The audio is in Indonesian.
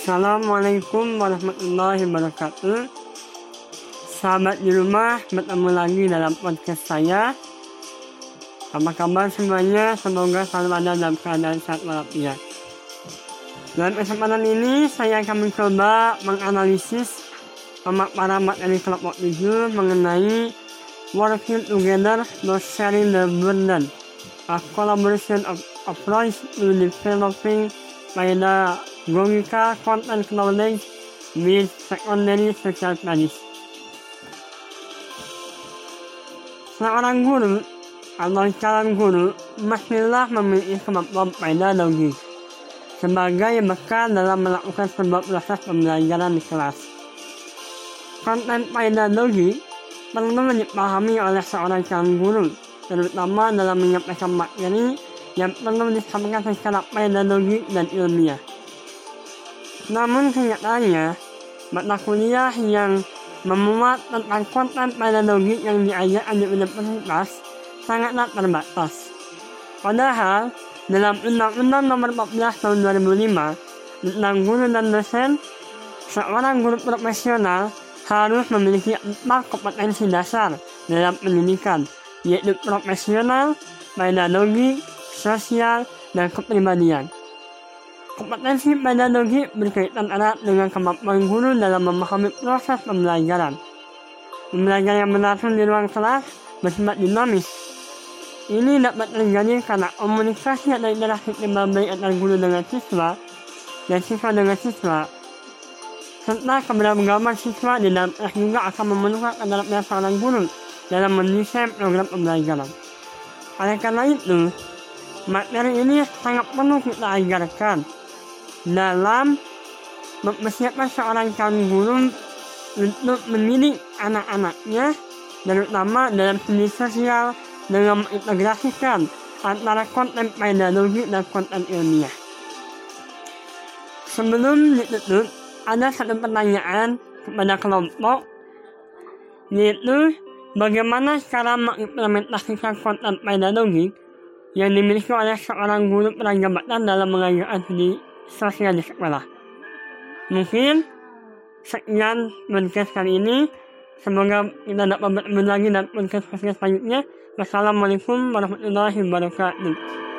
Assalamualaikum warahmatullahi wabarakatuh. Sahabat di rumah, bertemu lagi dalam podcast saya. Apa kabar semuanya? Semoga selalu ada dalam keadaan sehat walafiat. Dalam kesempatan ini, saya akan mencoba menganalisis pemaparan materi kelompok 7 mengenai working together not sharing the burden, a collaboration of approach to developing by Gogika content knowledge with secondary social studies. Seorang guru atau calon guru mestilah memiliki kemampuan pedagogik sebagai bekal dalam melakukan sebuah proses pembelajaran di kelas. Konten pedagogi perlu dipahami oleh seorang calon guru, terutama dalam menyampaikan materi yang perlu disampaikan secara pedagogik dan ilmiah. Namun kenyataannya, mata kuliah yang memuat tentang konten pedagogik yang diajarkan di universitas sangatlah terbatas. Padahal, dalam Undang-Undang Nomor 14 Tahun 2005 tentang guru dan dosen, seorang guru profesional harus memiliki empat kompetensi dasar dalam pendidikan, yaitu profesional, pedagogi, sosial, dan kepribadian. Kompetensi pedagogi berkaitan erat dengan kemampuan guru dalam memahami proses pembelajaran. Pembelajaran yang berlangsung di ruang kelas bersifat dinamis. Ini dapat terjadi karena komunikasi atau interaksi timbal baik antara guru dengan siswa dan siswa dengan siswa serta keberagaman siswa di dalam kelas juga akan memerlukan keterampilan seorang guru dalam mendesain program pembelajaran. Oleh karena itu, materi ini sangat perlu kita ajarkan dalam mempersiapkan seorang calon guru untuk mendidik anak-anaknya terutama dalam segi sosial dengan mengintegrasikan antara konten pedagogi dan konten ilmiah. Sebelum ditutup, ada satu pertanyaan kepada kelompok yaitu bagaimana cara mengimplementasikan konten pedagogi yang dimiliki oleh seorang guru prajabatan dalam mengajarkan studi sosial di sekolah. Mungkin sekian podcast kali ini. Semoga kita dapat bertemu lagi dalam podcast-podcast selanjutnya. Wassalamualaikum warahmatullahi wabarakatuh.